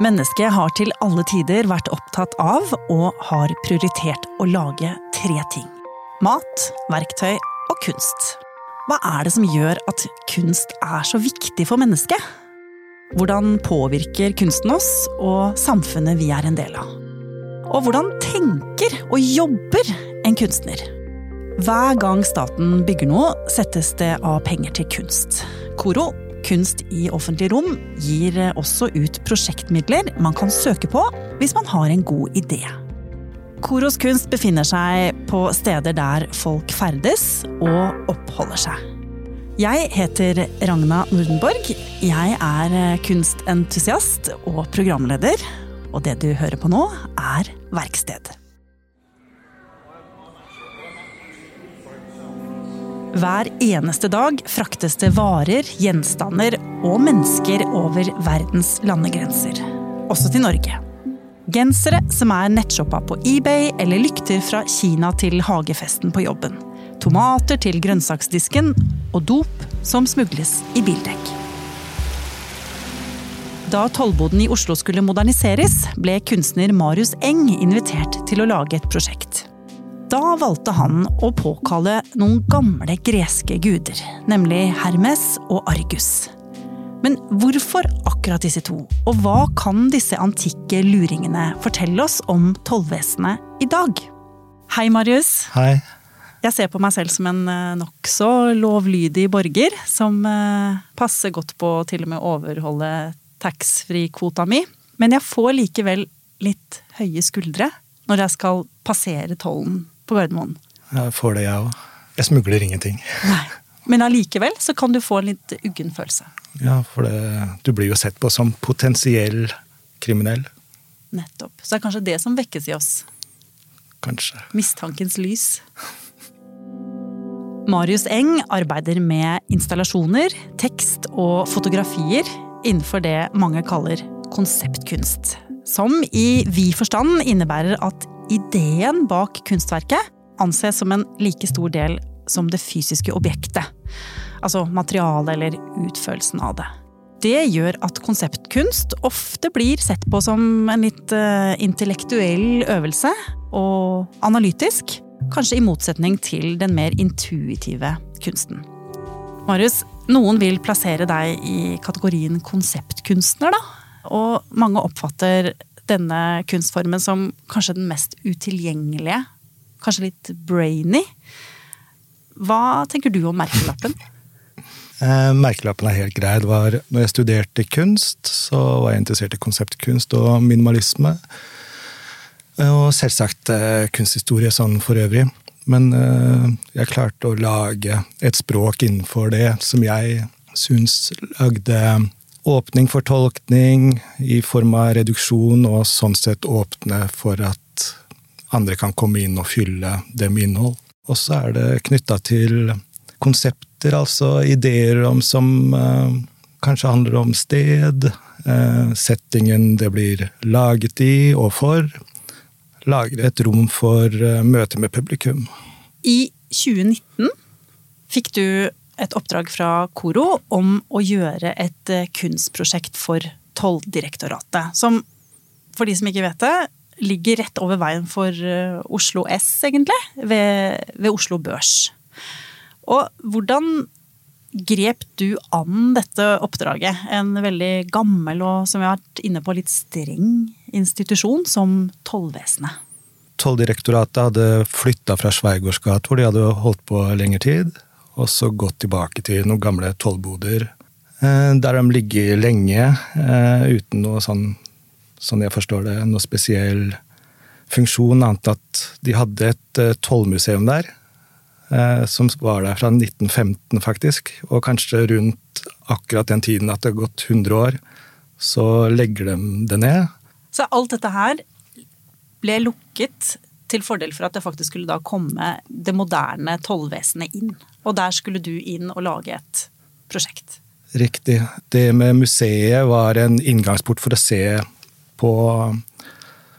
Mennesket har til alle tider vært opptatt av og har prioritert å lage tre ting. Mat, verktøy og kunst. Hva er det som gjør at kunst er så viktig for mennesket? Hvordan påvirker kunsten oss og samfunnet vi er en del av? Og hvordan tenker og jobber en kunstner? Hver gang staten bygger noe, settes det av penger til kunst. Koro, Kunst i offentlig rom, gir også ut prosjektmidler man kan søke på hvis man har en god idé. Koros kunst befinner seg på steder der folk ferdes og oppholder seg. Jeg heter Ragna Nordenborg. Jeg er kunstentusiast og programleder. Og det du hører på nå, er Verksted. Hver eneste dag fraktes det varer, gjenstander og mennesker over verdens landegrenser. Også til Norge. Gensere som er nettshoppa på eBay, eller lykter fra Kina til hagefesten på jobben. Tomater til grønnsaksdisken, og dop som smugles i bildekk. Da tollboden i Oslo skulle moderniseres, ble kunstner Marius Eng invitert til å lage et prosjekt. Da valgte han å påkalle noen gamle greske guder, nemlig Hermes og Argus. Men hvorfor akkurat disse to, og hva kan disse antikke luringene fortelle oss om tollvesenet i dag? Hei, Marius. Hei. Jeg ser på meg selv som en eh, nokså lovlydig borger, som eh, passer godt på å til og med overholde taxfree-kvota mi. Men jeg får likevel litt høye skuldre når jeg skal passere tollen på Gardermoen. Jeg får det, jeg òg. Jeg smugler ingenting. Nei. Men allikevel så kan du få en litt uggen følelse. Ja, for det, du blir jo sett på som potensiell kriminell. Nettopp. Så det er kanskje det som vekkes i oss. Kanskje. Mistankens lys. Marius Eng arbeider med installasjoner, tekst og fotografier innenfor det mange kaller konseptkunst. Som i vid forstand innebærer at ideen bak kunstverket anses som en like stor del som det fysiske objektet. Altså materialet eller utførelsen av det. Det gjør at konseptkunst ofte blir sett på som en litt uh, intellektuell øvelse, og analytisk. Kanskje i motsetning til den mer intuitive kunsten. Marius, noen vil plassere deg i kategorien konseptkunstner, da. Og mange oppfatter denne kunstformen som kanskje den mest utilgjengelige. Kanskje litt brainy. Hva tenker du om merkelappen? Eh, merkelappen er helt grei. Når jeg studerte kunst, så var jeg interessert i konseptkunst og minimalisme. Og selvsagt eh, kunsthistorie sånn for øvrig. Men eh, jeg klarte å lage et språk innenfor det som jeg syns lagde åpning for tolkning i form av reduksjon, og sånn sett åpne for at andre kan komme inn og fylle det med innhold. Og så er det knytta til konsepter, altså ideer om som eh, kanskje handler om sted, eh, settingen det blir laget i og for. Lagre et rom for eh, møte med publikum. I 2019 fikk du et oppdrag fra Koro om å gjøre et eh, kunstprosjekt for Tolldirektoratet. Som, for de som ikke vet det, ligger rett over veien for eh, Oslo S, egentlig. Ved, ved Oslo Børs. Og hvordan grep du an dette oppdraget? En veldig gammel og som vi har vært inne på, litt streng institusjon som tollvesenet. Tolldirektoratet hadde flytta fra Sveigårds gate, hvor de hadde holdt på lengre tid og så gått tilbake til noen gamle tollboder. Eh, der de ligger lenge eh, uten noe sånn, sånn jeg forstår det, noe spesiell funksjon, annet at de hadde et eh, tollmuseum der. Som var der fra 1915, faktisk. Og kanskje rundt akkurat den tiden at det har gått 100 år, så legger de det ned. Så alt dette her ble lukket til fordel for at det faktisk skulle da komme det moderne tollvesenet inn. Og der skulle du inn og lage et prosjekt. Riktig. Det med museet var en inngangsport for å se på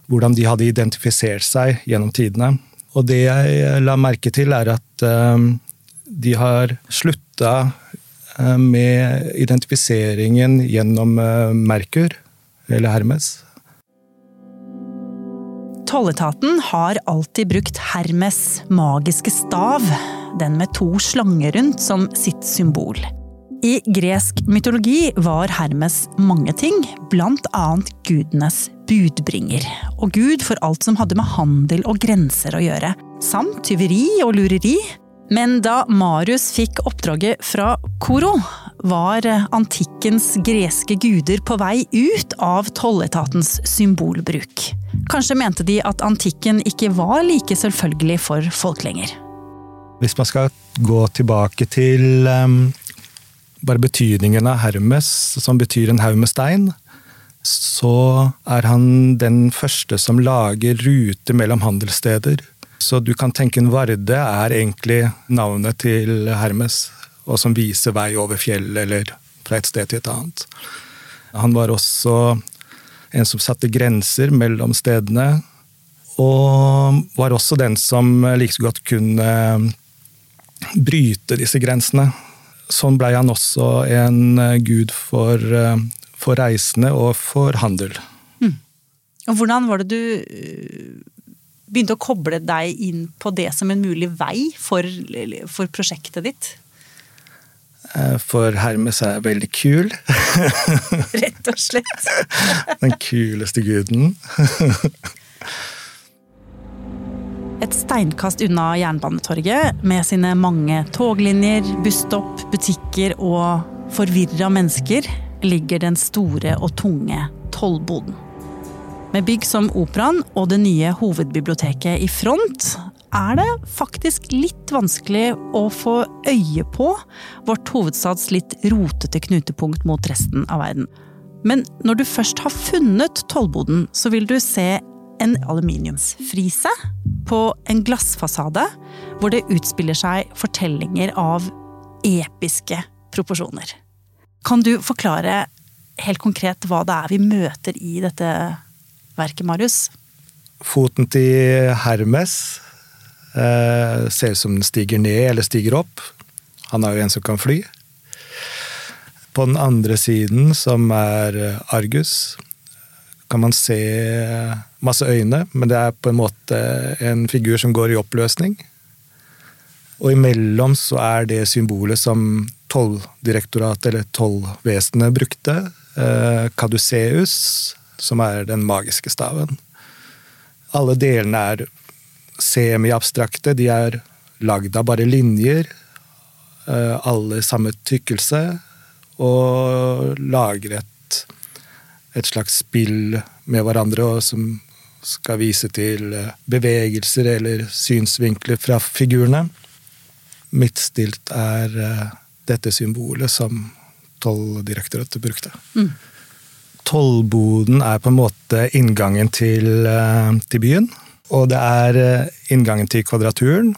hvordan de hadde identifisert seg gjennom tidene. Og det jeg la merke til, er at eh, de har slutta eh, med identifiseringen gjennom eh, Merkur, eller Hermes. Tolletaten har alltid brukt Hermes magiske stav, den med to slanger rundt som sitt symbol. I gresk mytologi var Hermes mange ting, blant annet gudenes budbringer. Og gud for alt som hadde med handel og grenser å gjøre, samt tyveri og lureri. Men da Marius fikk oppdraget fra Koro, var antikkens greske guder på vei ut av tolletatens symbolbruk. Kanskje mente de at antikken ikke var like selvfølgelig for folk lenger. Hvis man skal gå tilbake til um, bare betydningen av Hermes, som betyr en haug med stein, så er han den første som lager ruter mellom handelssteder. Så du kan tenke en Varde er egentlig navnet til Hermes og som viser vei over fjell eller fra et sted til et annet. Han var også en som satte grenser mellom stedene, og var også den som like så godt kunne bryte disse grensene. Sånn blei han også en gud for, for reisende og for handel. Mm. Og hvordan var det du eh, begynte å koble deg inn på det som en mulig vei for, for prosjektet ditt? Eh, for Hermes er veldig kul. Rett og slett. Den kuleste guden. Et steinkast unna Jernbanetorget, med sine mange toglinjer, busstopp, butikker og forvirra mennesker, ligger den store og tunge tollboden. Med bygg som Operaen og det nye hovedbiblioteket i front er det faktisk litt vanskelig å få øye på vårt hovedstads litt rotete knutepunkt mot resten av verden. Men når du først har funnet tollboden, så vil du se en aluminiumsfrise på en glassfasade hvor det utspiller seg fortellinger av episke proporsjoner. Kan du forklare helt konkret hva det er vi møter i dette verket, Marius? Foten til Hermes Eh, ser ut som den stiger ned eller stiger opp. Han er jo en som kan fly. På den andre siden, som er eh, Argus, kan man se masse øyne, men det er på en måte en figur som går i oppløsning. Og imellom så er det symbolet som Tolldirektoratet, eller Tollvesenet, brukte. Eh, som er den magiske staven. Alle delene er semiabstrakte. De er lagd av bare linjer, eh, alle samme tykkelse, og lager et, et slags spill med hverandre som skal vise til eh, bevegelser eller synsvinkler fra figurene. Midtstilt er eh, dette symbolet som Tolldirektoratet brukte. Mm. Tollboden er på en måte inngangen til, til byen. Og det er eh, inngangen til Kvadraturen.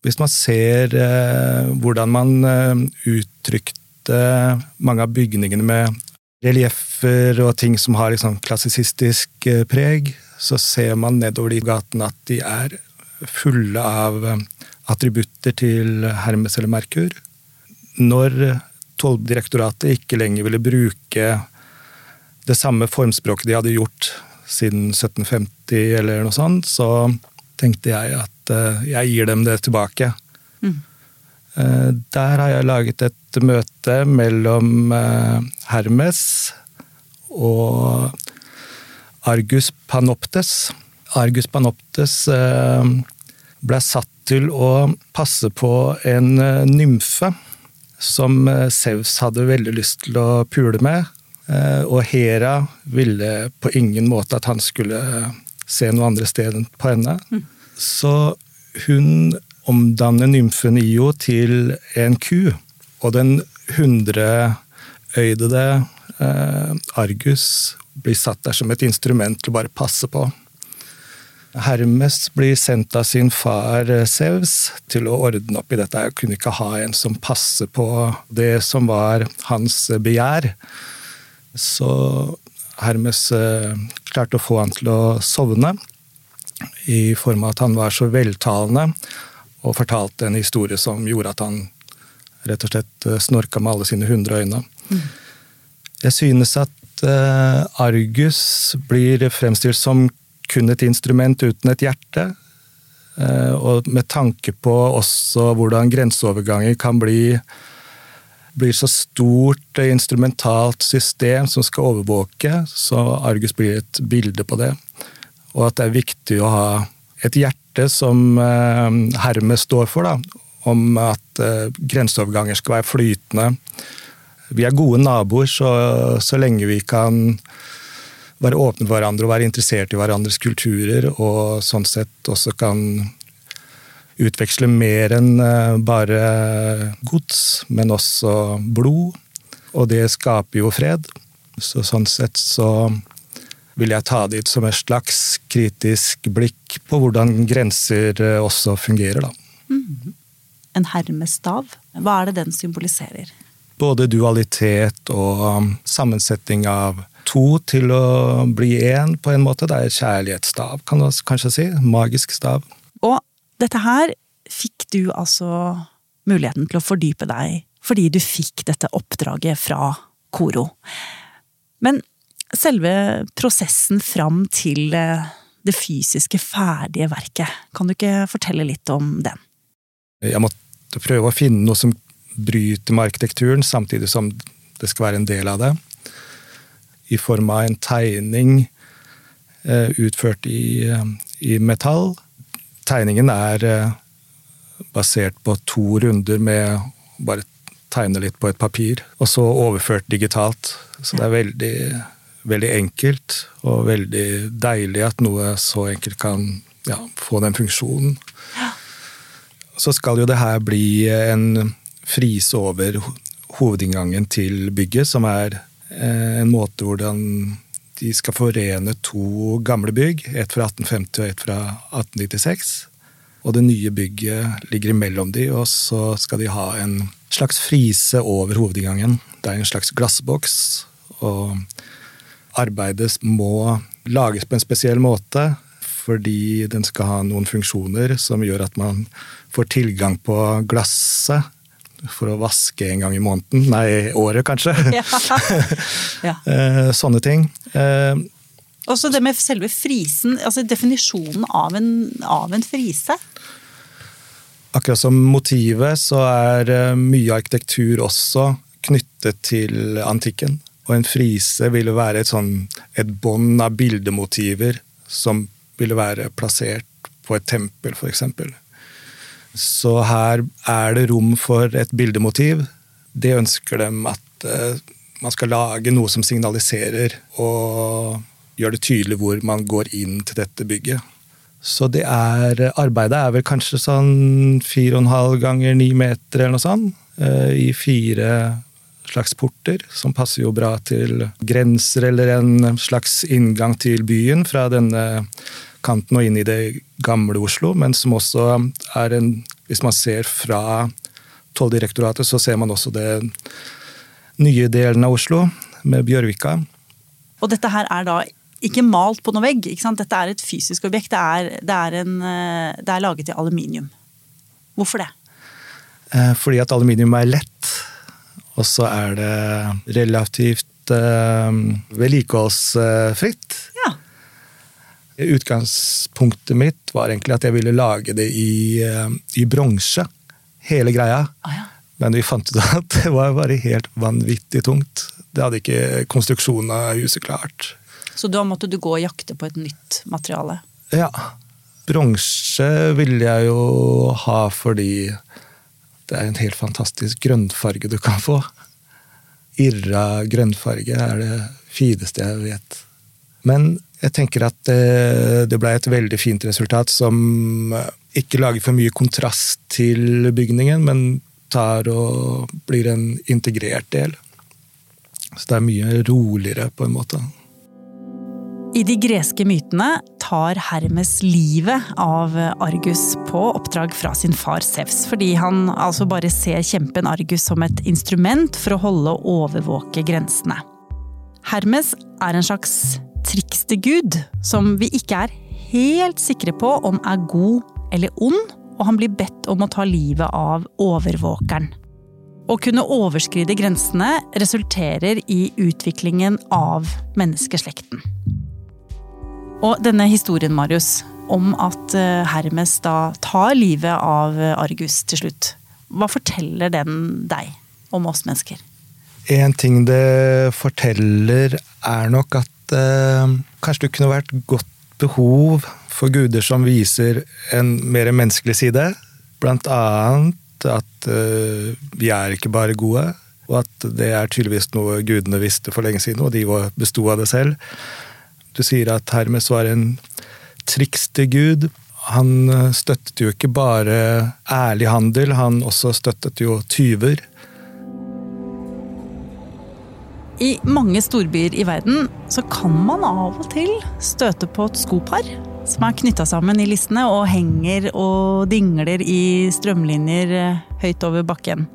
Hvis man ser eh, hvordan man eh, uttrykte mange av bygningene med relieffer og ting som har liksom klassisistisk preg, så ser man nedover de gatene at de er fulle av attributter til Hermes eller Merkur. Når Tolldirektoratet ikke lenger ville bruke det samme formspråket de hadde gjort siden 1750 eller noe sånt, så tenkte jeg at uh, jeg gir dem det tilbake. Mm. Uh, der har jeg laget et møte mellom uh, Hermes og Argus Panoptes. Argus Panoptes ble satt til å passe på en nymfe som Sevs hadde veldig lyst til å pule med. Eh, og Hera ville på ingen måte at han skulle se noe andre sted enn på henne. Mm. Så hun omdanner nymfen Io til en ku. Og den hundreøydede eh, Argus blir satt der som et instrument til å bare passe på. Hermes blir sendt av sin far Sevs eh, til å ordne opp i dette. Jeg kunne ikke ha en som passer på det som var hans begjær. Så Hermes eh, klarte å få han til å sovne, i form av at han var så veltalende og fortalte en historie som gjorde at han rett og slett eh, snorka med alle sine hundre øyne. Mm. Jeg synes at eh, Argus blir fremstilt som kun et instrument uten et hjerte. Og med tanke på også hvordan grenseoverganger kan bli blir så stort instrumentalt system som skal overvåke, så Argus blir et bilde på det. Og at det er viktig å ha et hjerte som eh, Hermes står for, da, om at grenseoverganger skal være flytende. Vi er gode naboer så, så lenge vi kan være åpne for hverandre og være interessert i hverandres kulturer, og sånn sett også kan utveksle mer enn eh, bare gods, men også blod. Og det skaper jo fred. Så sånn sett så vil jeg ta det ut som et slags kritisk blikk på hvordan grenser eh, også fungerer, da. Mm. En hermestav, hva er det den symboliserer? Både dualitet og um, sammensetning av to til å bli én, på en måte. Det er kjærlighetsstav, kan man kanskje si. Magisk stav. Og dette her fikk du altså muligheten til å fordype deg fordi du fikk dette oppdraget fra Koro. Men selve prosessen fram til eh, det fysiske, ferdige verket, kan du ikke fortelle litt om den? Jeg måtte prøve å finne noe som bryter med arkitekturen, samtidig som det skal være en del av det i form av en tegning eh, utført i, eh, i metall. Tegningen er eh, basert på to runder med bare tegne litt på et papir, og så overført digitalt. Så det er veldig, veldig enkelt, og veldig deilig at noe så enkelt kan ja, få den funksjonen. Så skal jo det her bli en frise over hovedinngangen til bygget, som er Eh, en måte hvordan de skal forene to gamle bygg, ett fra 1850 og ett fra 1896. Og det nye bygget ligger imellom de, og så skal de ha en slags frise over hovedinngangen. Det er en slags glassboks, og arbeidet må lages på en spesiell måte. Fordi den skal ha noen funksjoner som gjør at man får tilgang på glasset for å vaske en gang i måneden. Nei, året, kanskje. Ja. ja. Eh, sånne ting. Og Også det med selve frisen, altså definisjonen av en, av en frise. Akkurat som motivet, så er eh, mye arkitektur også knyttet til antikken. Og en frise ville være et, sånn, et bånd av bildemotiver som ville være plassert på et tempel, f.eks. Så her er det rom for et bildemotiv. Det ønsker dem at uh, man skal lage noe som signaliserer og gjør det tydelig hvor man går inn til dette bygget. Så det er Arbeidet er vel kanskje sånn fire og en halv ganger 9 meter eller noe sånt. Uh, I fire slags porter, som passer jo bra til grenser eller en slags inngang til byen fra denne kanten og inn i det gamle Oslo, men som også er en Hvis man ser fra Tolldirektoratet, så ser man også det nye delen av Oslo, med Bjørvika. Og dette her er da ikke malt på noen vegg. ikke sant? Dette er et fysisk objekt. Det er, det er, en, det er laget i aluminium. Hvorfor det? Eh, fordi at aluminium er lett, og så er det relativt eh, vedlikeholdsfritt. Utgangspunktet mitt var egentlig at jeg ville lage det i, eh, i bronse. Hele greia. Ah, ja. Men vi fant ut at det var bare helt vanvittig tungt. Det hadde ikke konstruksjonen av huset klart. Så da måtte du gå og jakte på et nytt materiale? Ja. Bronse ville jeg jo ha fordi det er en helt fantastisk grønnfarge du kan få. Irra grønnfarge er det fineste jeg vet. Men jeg tenker at det, det ble et veldig fint resultat som ikke lager for mye kontrast til bygningen, men tar og blir en integrert del. Så det er mye roligere, på en måte. I de greske mytene tar Hermes livet av Argus på oppdrag fra sin far Sevs, fordi han altså bare ser kjempen Argus som et instrument for å holde og overvåke grensene. Hermes er en slags trikstegud som vi ikke er helt sikre på om er god eller ond, og han blir bedt om å ta livet av overvåkeren. Å kunne overskride grensene resulterer i utviklingen av menneskeslekten. Og denne historien, Marius, om at eh, Hermes da tar livet av Argus til slutt. Hva forteller den deg om oss mennesker? En ting det forteller, er nok at eh, kanskje det kunne vært godt behov for guder som viser en mer menneskelig side. Blant annet at eh, vi er ikke bare gode, og at det er tydeligvis noe gudene visste for lenge siden, og de besto av det selv. Du sier at Hermes var en trickstergud. Han eh, støttet jo ikke bare ærlig handel, han også støttet jo tyver. I mange storbyer i verden så kan man av og til støte på et skopar som er knytta sammen i listene og henger og dingler i strømlinjer eh, høyt over bakken.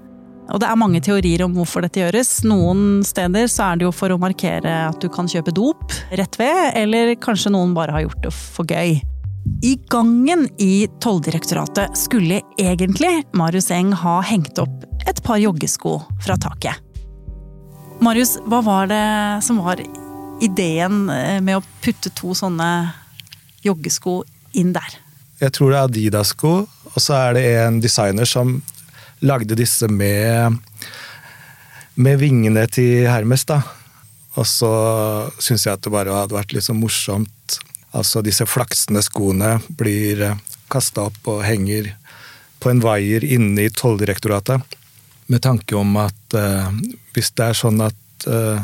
Og det er mange teorier om hvorfor dette gjøres. Noen steder så er det jo for å markere at du kan kjøpe dop rett ved, eller kanskje noen bare har gjort det for gøy. I gangen i Tolldirektoratet skulle egentlig Marius Eng ha hengt opp et par joggesko fra taket. Marius, hva var det som var ideen eh, med å putte to sånne joggesko inn der? Jeg tror det er Adidas-sko, og så er det en designer som lagde disse med, med vingene til Hermes, da. Og så syns jeg at det bare hadde vært litt så morsomt. Altså disse flaksende skoene blir kasta opp og henger på en vaier inne i Tolldirektoratet. Med tanke om at uh, hvis det er sånn at uh,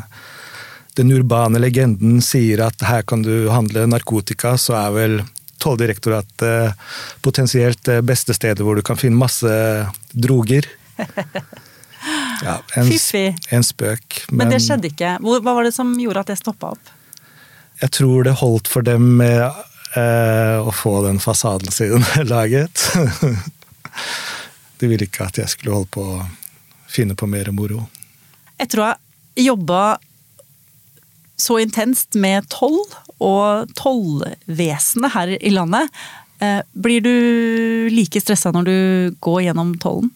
den urbane legenden sier at her kan du handle narkotika, så er vel Tolldirektoratet potensielt det beste stedet hvor du kan finne masse droger. Ja, en, Fiffig. En spøk. Men, men, det skjedde ikke. Hva var det som gjorde at det stoppa opp? Jeg tror det holdt for dem med eh, å få den fasaden sin laget. De ville ikke at jeg skulle holde på å finne på mer moro. Jeg tror jeg jobba så intenst med toll og tollvesenet her i landet, eh, blir du like stressa når du går gjennom tollen?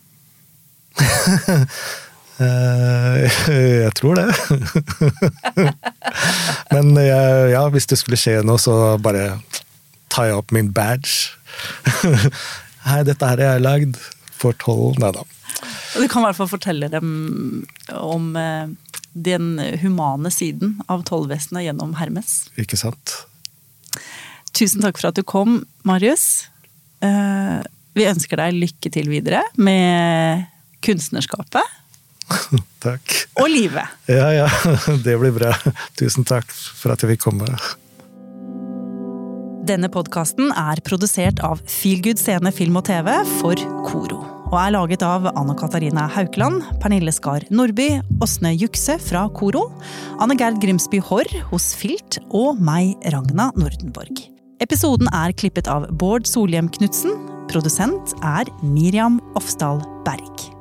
Eh, jeg tror det. Men ja, hvis det skulle skje noe, så bare tar jeg opp min badge. Hei, dette her har jeg lagd for tollen. Nei da. Du kan i hvert fall fortelle dem om eh, den humane siden av tollvesenet gjennom Hermes. Ikke sant. Tusen takk for at du kom, Marius. Eh, vi ønsker deg lykke til videre med kunstnerskapet. takk. Og livet. Ja, ja. Det blir bra. Tusen takk for at jeg fikk komme. Denne podkasten er produsert av Feelgood Scene Film og TV for Koro og er laget av Anne Katarina Haukeland, Pernille Skar Nordby, Åsne Jukse fra Koro, Anne Gerd Grimsby Haarr hos Filt og meg, Ragna Nordenborg. Episoden er klippet av Bård Solhjem Knutsen. Produsent er Miriam Ofsdal Berg.